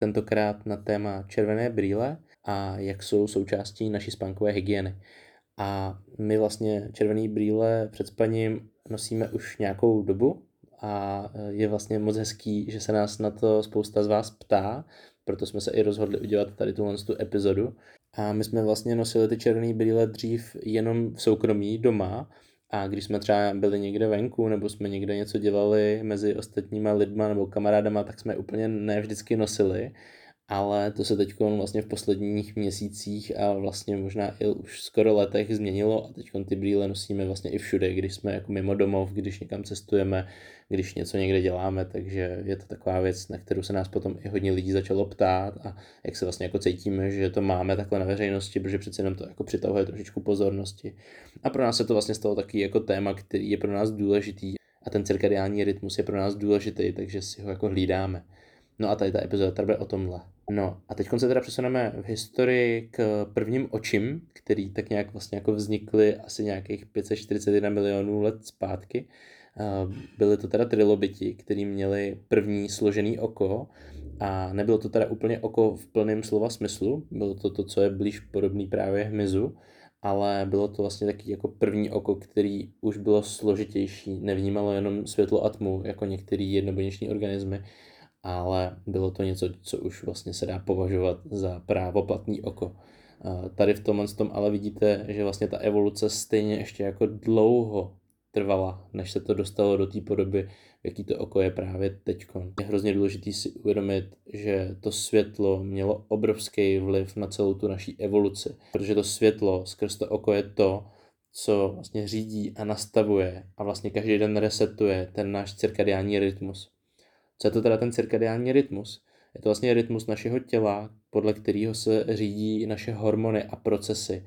tentokrát na téma červené brýle a jak jsou součástí naší spánkové hygieny. A my vlastně červený brýle před spaním nosíme už nějakou dobu a je vlastně moc hezký, že se nás na to spousta z vás ptá, proto jsme se i rozhodli udělat tady tuhle tu epizodu. A my jsme vlastně nosili ty červené brýle dřív jenom v soukromí doma, a když jsme třeba byli někde venku, nebo jsme někde něco dělali mezi ostatníma lidma nebo kamarádama, tak jsme úplně ne vždycky nosili ale to se teď vlastně v posledních měsících a vlastně možná i už skoro letech změnilo a teď ty brýle nosíme vlastně i všude, když jsme jako mimo domov, když někam cestujeme, když něco někde děláme, takže je to taková věc, na kterou se nás potom i hodně lidí začalo ptát a jak se vlastně jako cítíme, že to máme takhle na veřejnosti, protože přece jenom to jako přitahuje trošičku pozornosti. A pro nás se to vlastně stalo taky jako téma, který je pro nás důležitý a ten cirkadiální rytmus je pro nás důležitý, takže si ho jako hlídáme. No a tady ta epizoda tady bude o tomhle. No a teď se teda přesuneme v historii k prvním očím, který tak nějak vlastně jako vznikly asi nějakých 541 milionů let zpátky. Byly to teda trilobiti, který měli první složený oko a nebylo to teda úplně oko v plném slova smyslu, bylo to to, co je blíž podobný právě hmyzu, ale bylo to vlastně taky jako první oko, který už bylo složitější, nevnímalo jenom světlo a tmu, jako některé jednobuněční organismy, ale bylo to něco, co už vlastně se dá považovat za právoplatný oko. Tady v tomhle tom ale vidíte, že vlastně ta evoluce stejně ještě jako dlouho trvala, než se to dostalo do té podoby, jaký to oko je právě teď. Je hrozně důležité si uvědomit, že to světlo mělo obrovský vliv na celou tu naší evoluci, protože to světlo skrz to oko je to, co vlastně řídí a nastavuje a vlastně každý den resetuje ten náš cirkadiální rytmus. Co je to teda ten cirkadiální rytmus? Je to vlastně rytmus našeho těla, podle kterého se řídí naše hormony a procesy.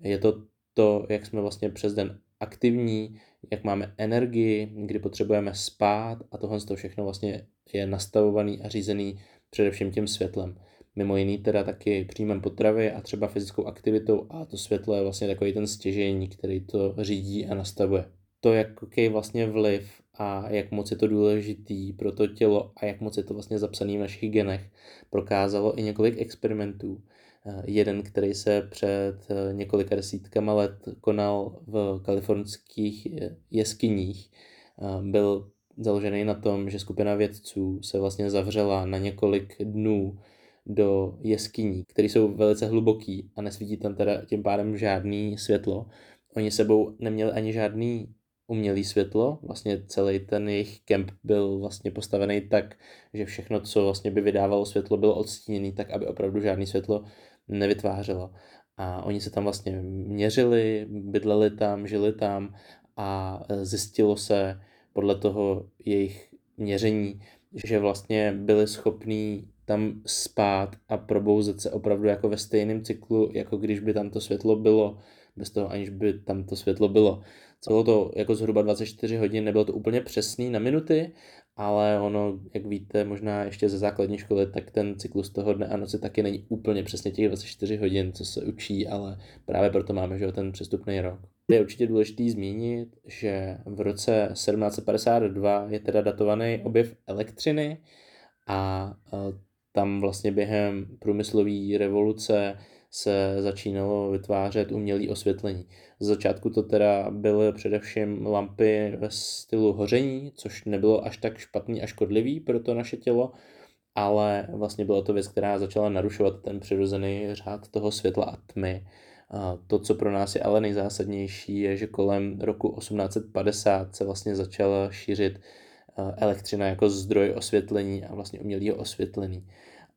Je to to, jak jsme vlastně přes den aktivní, jak máme energii, kdy potřebujeme spát a tohle to všechno vlastně je nastavovaný a řízený především tím světlem. Mimo jiný teda taky příjmem potravy a třeba fyzickou aktivitou a to světlo je vlastně takový ten stěžení, který to řídí a nastavuje. To, jaký vlastně vliv a jak moc je to důležitý pro to tělo a jak moc je to vlastně zapsaný v našich genech, prokázalo i několik experimentů. Eh, jeden, který se před eh, několika desítkama let konal v kalifornských eh, jeskyních, byl založený na tom, že skupina vědců se vlastně zavřela na několik dnů do jeskyní, které jsou velice hluboký a nesvítí tam teda tím pádem žádný světlo. Oni sebou neměli ani žádný umělé světlo. Vlastně celý ten jejich kemp byl vlastně postavený tak, že všechno, co vlastně by vydávalo světlo, bylo odstíněné tak, aby opravdu žádné světlo nevytvářelo. A oni se tam vlastně měřili, bydleli tam, žili tam a e, zjistilo se podle toho jejich měření, že vlastně byli schopní tam spát a probouzet se opravdu jako ve stejném cyklu, jako když by tam to světlo bylo, bez toho aniž by tam to světlo bylo. Bylo to jako zhruba 24 hodin, nebylo to úplně přesný na minuty, ale ono, jak víte, možná ještě ze základní školy, tak ten cyklus toho dne a noci taky není úplně přesně těch 24 hodin, co se učí, ale právě proto máme že ten přestupný rok. Je určitě důležité zmínit, že v roce 1752 je teda datovaný objev elektřiny a tam vlastně během průmyslové revoluce se začínalo vytvářet umělé osvětlení. Z začátku to teda byly především lampy ve stylu hoření, což nebylo až tak špatný a škodlivý pro to naše tělo, ale vlastně byla to věc, která začala narušovat ten přirozený řád toho světla a tmy. A to, co pro nás je ale nejzásadnější, je, že kolem roku 1850 se vlastně začala šířit elektřina jako zdroj osvětlení a vlastně umělého osvětlení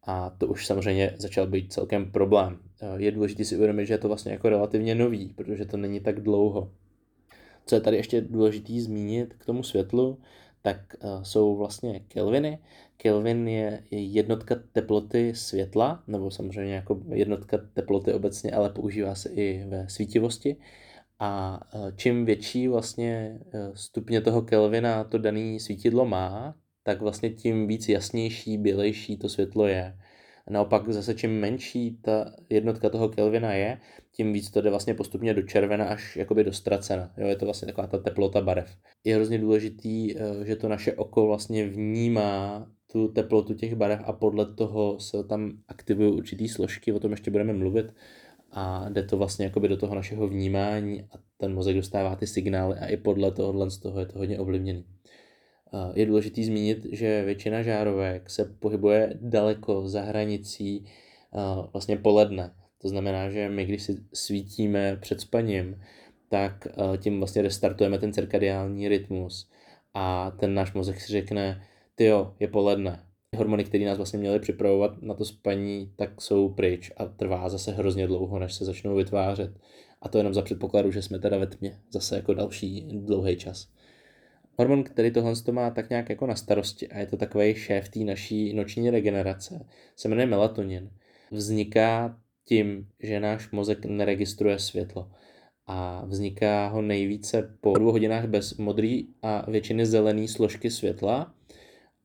a to už samozřejmě začal být celkem problém. Eh, je důležité si uvědomit, že je to vlastně jako relativně nový, protože to není tak dlouho. Co je tady ještě důležité zmínit k tomu světlu, tak uh, jsou vlastně Kelviny. Kelvin je jednotka teploty světla, nebo samozřejmě jako jednotka teploty obecně, ale používá se i ve svítivosti. A uh, čím větší vlastně stupně toho Kelvina to dané svítidlo má, tak vlastně tím víc jasnější, bělejší to světlo je. Naopak zase čím menší ta jednotka toho Kelvina je, tím víc to jde vlastně postupně do červena až jakoby do ztracena. Jo, je to vlastně taková ta teplota barev. Je hrozně důležitý, eh, že to naše oko vlastně vnímá tu teplotu těch barev a podle toho se tam aktivují určitý složky, o tom ještě budeme mluvit a jde to vlastně jakoby do toho našeho vnímání a ten mozek dostává ty signály a i podle tohohle z toho je to hodně ovlivněný. Je důležité zmínit, že většina žárovek se pohybuje daleko za hranicí vlastně poledne. To znamená, že my, když si svítíme před spaním, tak tím vlastně restartujeme ten cirkadiální rytmus a ten náš mozek si řekne, ty jo, je poledne. Hormony, které nás vlastně měly připravovat na to spaní, tak jsou pryč a trvá zase hrozně dlouho, než se začnou vytvářet. A to jenom za předpokladu, že jsme teda ve tmě, zase jako další dlouhý čas. Hormon, který tohle to má tak nějak jako na starosti a je to takový šéf té naší noční regenerace, se jmenuje melatonin. Vzniká tím, že náš mozek neregistruje světlo a vzniká ho nejvíce po dvou hodinách bez modrý a většiny zelené složky světla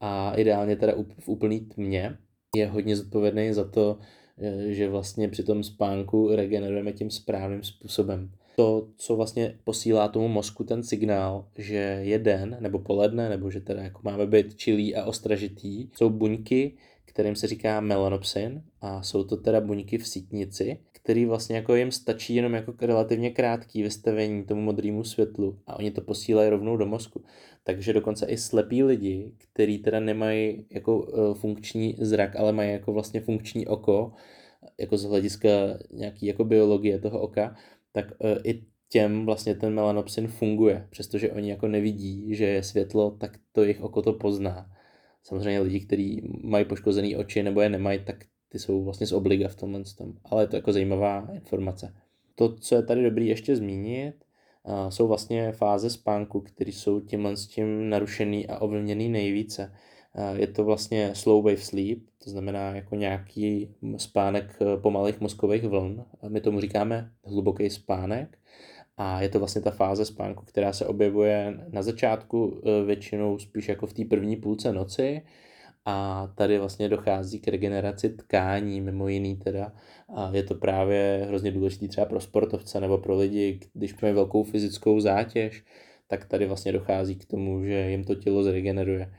a ideálně teda v úplný tmě. Je hodně zodpovědný za to, eh, že vlastně při tom spánku regenerujeme tím správným způsobem. To, co vlastně posílá tomu mozku ten signál, že je den nebo poledne, nebo že teda jako máme být čilý a ostražitý, jsou buňky, kterým se říká melanopsin a jsou to teda buňky v sítnici, který vlastně jako jim stačí jenom jako relativně krátký vystavení tomu modrému světlu a oni to posílají rovnou do mozku. Takže dokonce i slepí lidi, kteří teda nemají jako uh, funkční zrak, ale mají jako vlastně funkční oko, jako z hlediska nějaký jako biologie toho oka, tak uh, i těm vlastně ten melanopsin funguje, přestože oni jako nevidí, že je světlo, tak to jejich oko to pozná. Samozřejmě lidi, kteří mají poškozené oči nebo je nemají, tak ty jsou vlastně z obliga v tomhle tom. Ale je to jako zajímavá informace. To, co je tady dobrý ještě zmínit, jsou vlastně fáze spánku, které jsou tímhle s tím narušený a ovlivněný nejvíce. Je to vlastně slow wave sleep, to znamená jako nějaký spánek e, pomalých mozkových vln. My tomu říkáme hluboký spánek. A je to vlastně ta fáze spánku, která se objevuje na začátku e, většinou spíš jako v té první půlce noci, a tady vlastně dochází k regeneraci tkání, mimo jiný teda. A je to právě hrozně důležité třeba pro sportovce nebo pro lidi, když mají velkou fyzickou zátěž, tak tady vlastně dochází k tomu, že jim to tělo zregeneruje.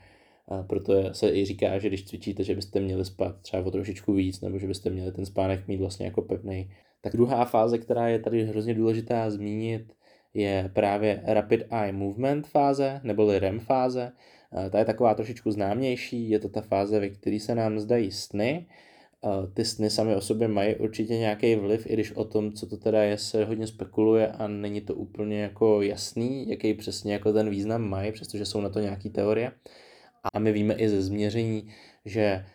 A proto se i říká, že když cvičíte, že byste měli spát třeba o trošičku víc, nebo že byste měli ten spánek mít vlastně jako pevný. Tak druhá fáze, která je tady hrozně důležitá zmínit, je právě Rapid Eye Movement fáze, neboli REM fáze, ta je taková trošičku známější, je to ta fáze, ve které se nám zdají sny. Ty sny sami o sobě mají určitě nějaký vliv, i když o tom, co to teda je, se hodně spekuluje a není to úplně jako jasný, jaký přesně jako ten význam mají, přestože jsou na to nějaké teorie. A my víme i ze změření, že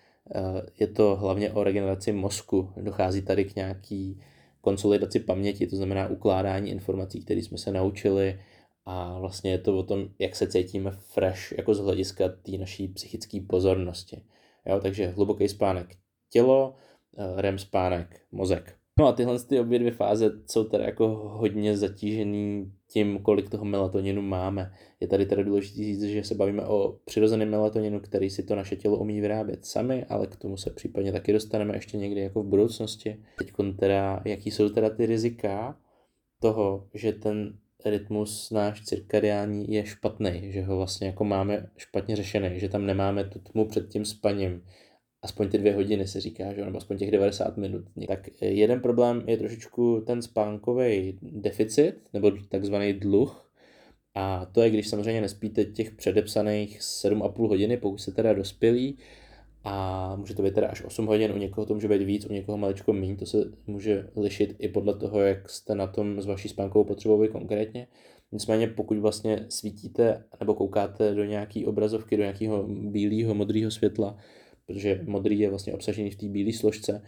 je to hlavně o regeneraci mozku. Dochází tady k nějaký konsolidaci paměti, to znamená ukládání informací, které jsme se naučili, a vlastně je to o tom, jak se cítíme fresh, jako z hlediska té naší psychické pozornosti. Jo, takže hluboký spánek tělo, eh, REM spánek mozek. No a tyhle ty obě dvě fáze jsou teda jako hodně zatížený tím, kolik toho melatoninu máme. Je tady teda důležité říct, že se bavíme o přirozeném melatoninu, který si to naše tělo umí vyrábět sami, ale k tomu se případně taky dostaneme ještě někdy jako v budoucnosti. Teď teda, jaký jsou teda ty rizika toho, že ten rytmus náš cirkadiální je špatný, že ho vlastně jako máme špatně řešený, že tam nemáme tu tmu před tím spaním. Aspoň ty dvě hodiny se říká, že nebo aspoň těch 90 minut. Tak jeden problém je trošičku ten spánkový deficit, nebo takzvaný dluh. A to je, když samozřejmě nespíte těch předepsaných 7,5 hodiny, pokud se teda dospělí, a může to být teda až 8 hodin, u někoho to může být víc, u někoho maličko méně, to se může lišit i podle toho, jak jste na tom s vaší spánkovou potřebou vy konkrétně. Nicméně pokud vlastně svítíte nebo koukáte do nějaký obrazovky, do nějakého bílého, modrého světla, protože modrý je vlastně obsažený v té bílé složce,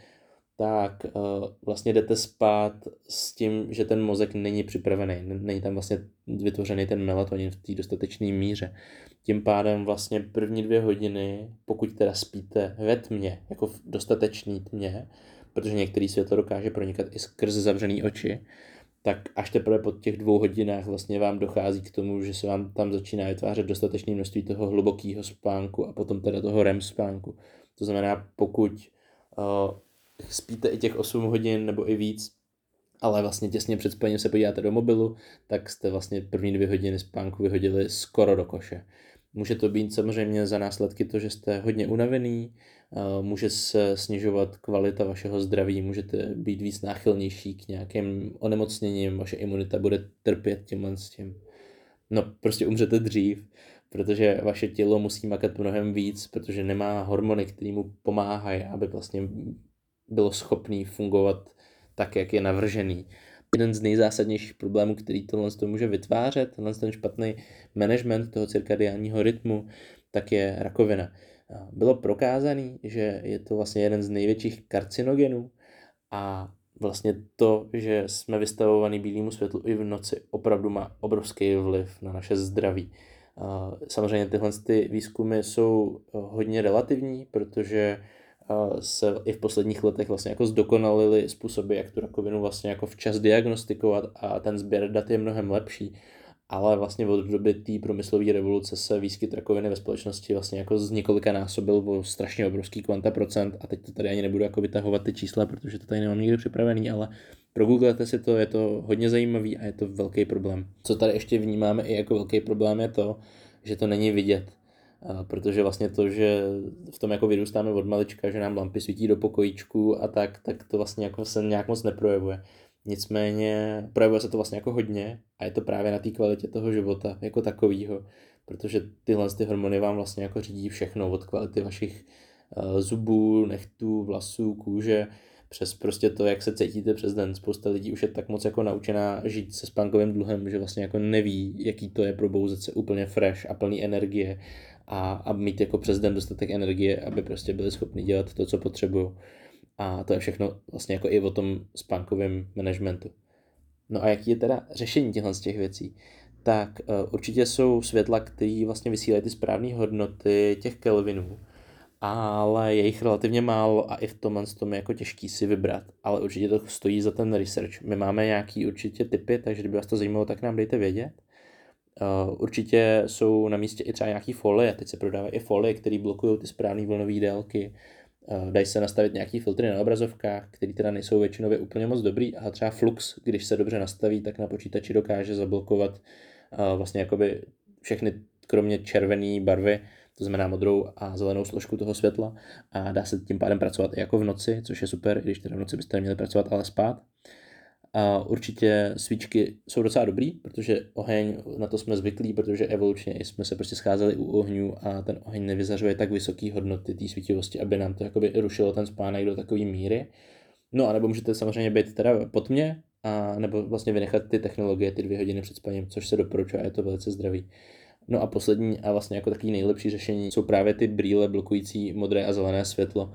tak uh, vlastně jdete spát s tím, že ten mozek není připravený, není tam vlastně vytvořený ten melatonin v té dostatečné míře. Tím pádem vlastně první dvě hodiny, pokud teda spíte ve tmě, jako v dostatečný tmě, protože některý světlo dokáže pronikat i skrz zavřený oči, tak až teprve po těch dvou hodinách vlastně vám dochází k tomu, že se vám tam začíná vytvářet dostatečné množství toho hlubokého spánku a potom teda toho REM spánku. To znamená, pokud uh, spíte i těch 8 hodin nebo i víc, ale vlastně těsně před spaním se podíváte do mobilu, tak jste vlastně první dvě hodiny spánku vyhodili skoro do koše. Může to být samozřejmě za následky to, že jste hodně unavený, může se snižovat kvalita vašeho zdraví, můžete být víc náchylnější k nějakým onemocněním, vaše imunita bude trpět tímhle s tím. No, prostě umřete dřív, protože vaše tělo musí makat mnohem víc, protože nemá hormony, které mu pomáhají, aby vlastně bylo schopný fungovat tak, jak je navržený. Jeden z nejzásadnějších problémů, který tohle to může vytvářet, tenhle ten špatný management toho cirkadiálního rytmu, tak je rakovina. Bylo prokázané, že je to vlastně jeden z největších karcinogenů a vlastně to, že jsme vystavovaní bílému světlu i v noci, opravdu má obrovský vliv na naše zdraví. Samozřejmě tyhle ty výzkumy jsou hodně relativní, protože se i v posledních letech vlastně jako zdokonalily způsoby, jak tu rakovinu vlastně jako včas diagnostikovat a ten sběr dat je mnohem lepší. Ale vlastně od doby té průmyslové revoluce se výskyt rakoviny ve společnosti vlastně jako z několika násobil o strašně obrovský kvanta procent a teď to tady ani nebudu jako vytahovat ty čísla, protože to tady nemám nikdy připravený, ale progooglete si to, je to hodně zajímavý a je to velký problém. Co tady ještě vnímáme i jako velký problém je to, že to není vidět protože vlastně to, že v tom jako vyrůstáme od malička, že nám lampy svítí do pokojíčku a tak, tak to vlastně jako se nějak moc neprojevuje. Nicméně projevuje se to vlastně jako hodně a je to právě na té kvalitě toho života jako takového, protože tyhle ty hormony vám vlastně jako řídí všechno od kvality vašich uh, zubů, nechtů, vlasů, kůže, přes prostě to, jak se cítíte přes den. Spousta lidí už je tak moc jako naučená žít se spánkovým dluhem, že vlastně jako neví, jaký to je probouzet se úplně fresh a plný energie a, a mít jako přes den dostatek energie, aby prostě byli schopni dělat to, co potřebují. A to je všechno vlastně jako i o tom spánkovém managementu. No a jaký je teda řešení těchto z těch věcí? Tak uh, určitě jsou světla, které vlastně vysílají ty správné hodnoty těch kelvinů, ale je jich relativně málo a i v tomhle tom je jako těžký si vybrat, ale určitě to stojí za ten research. My máme nějaký určitě typy, takže kdyby vás to zajímalo, tak nám dejte vědět. Uh, určitě jsou na místě i třeba nějaký folie, teď se prodávají i folie, které blokují ty správné vlnové délky. Uh, dají se nastavit nějaký filtry na obrazovkách, které teda nejsou většinově úplně moc dobrý, ale třeba flux, když se dobře nastaví, tak na počítači dokáže zablokovat uh, vlastně jakoby všechny kromě červené barvy, to znamená modrou a zelenou složku toho světla a dá se tím pádem pracovat i jako v noci, což je super, když teda v noci byste měli pracovat, ale spát. A určitě svíčky jsou docela dobrý, protože oheň, na to jsme zvyklí, protože evolučně jsme se prostě scházeli u ohňů a ten oheň nevyzařuje tak vysoké hodnoty té svítivosti, aby nám to jakoby rušilo ten spánek do takové míry. No a nebo můžete samozřejmě být teda pod mě, a nebo vlastně vynechat ty technologie ty dvě hodiny před spaním, což se doporučuje a je to velice zdravý. No a poslední a vlastně jako takový nejlepší řešení jsou právě ty brýle blokující modré a zelené světlo.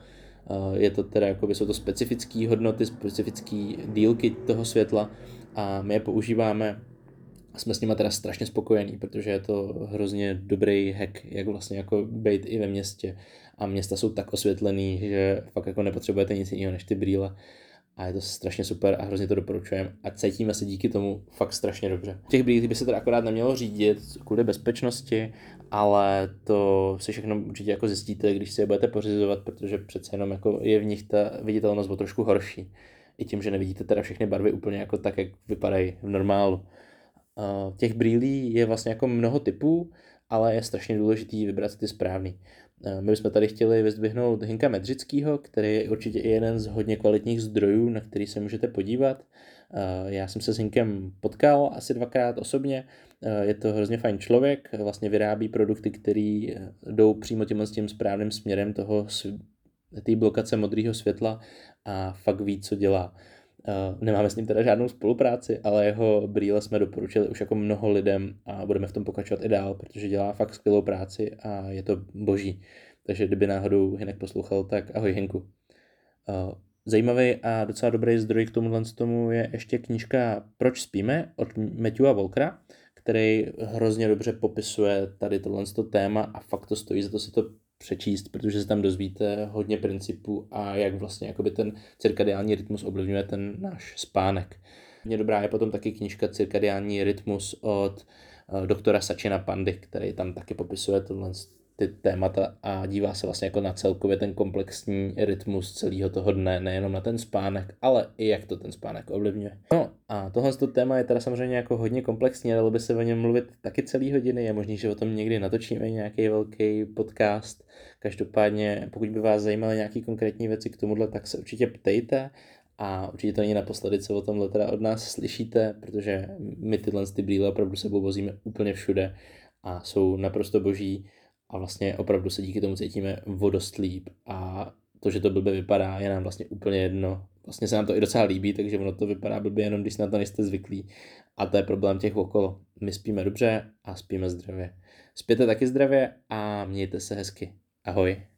Je to teda, jako jsou to specifické hodnoty, specifické dílky toho světla a my je používáme a jsme s nimi teda strašně spokojení, protože je to hrozně dobrý hack, jak vlastně jako být i ve městě. A města jsou tak osvětlený, že fakt jako nepotřebujete nic jiného než ty brýle a je to strašně super a hrozně to doporučujeme a cítíme se díky tomu fakt strašně dobře. Těch brýlí by se teda akorát nemělo řídit kvůli bezpečnosti, ale to si všechno určitě jako zjistíte, když si je budete pořizovat, protože přece jenom jako je v nich ta viditelnost o trošku horší. I tím, že nevidíte teda všechny barvy úplně jako tak, jak vypadají v normálu. Těch brýlí je vlastně jako mnoho typů, ale je strašně důležitý vybrat ty správný. My bychom tady chtěli vyzdvihnout Hinka Medřického, který je určitě i jeden z hodně kvalitních zdrojů, na který se můžete podívat. Já jsem se s Hinkem potkal asi dvakrát osobně. Je to hrozně fajn člověk, vlastně vyrábí produkty, které jdou přímo tím, tím správným směrem toho té blokace modrého světla a fakt ví, co dělá. Uh, nemáme s ním teda žádnou spolupráci, ale jeho brýle jsme doporučili už jako mnoho lidem a budeme v tom pokračovat i dál, protože dělá fakt skvělou práci a je to boží. Takže kdyby náhodou Hinek poslouchal, tak ahoj Hinku. Uh, zajímavý a docela dobrý zdroj k tomuhle tomu je ještě knížka Proč spíme od Matthewa Volkera, který hrozně dobře popisuje tady tohle téma a fakt to stojí za to si to přečíst, protože se tam dozvíte hodně principů a jak vlastně jakoby ten cirkadiální rytmus ovlivňuje ten náš spánek. Mě dobrá je potom taky knižka Cirkadiální rytmus od uh, doktora Sačina Pandy, který tam taky popisuje tohle ty témata a dívá se vlastně jako na celkově ten komplexní rytmus celého toho dne, nejenom na ten spánek, ale i jak to ten spánek ovlivňuje. No a tohle to téma je teda samozřejmě jako hodně komplexní, dalo by se o něm mluvit taky celý hodiny, je možný, že o tom někdy natočíme nějaký velký podcast. Každopádně, pokud by vás zajímaly nějaké konkrétní věci k tomuhle, tak se určitě ptejte a určitě to není naposledy, co o tomhle teda od nás slyšíte, protože my tyhle ty brýle opravdu sebou vozíme úplně všude a jsou naprosto boží a vlastně opravdu se díky tomu cítíme vodost líp a to, že to blbě vypadá, je nám vlastně úplně jedno. Vlastně se nám to i docela líbí, takže ono to vypadá blbě jenom, když na to nejste zvyklí. A to je problém těch okolo. My spíme dobře a spíme zdravě. Spěte taky zdravě a mějte se hezky. Ahoj.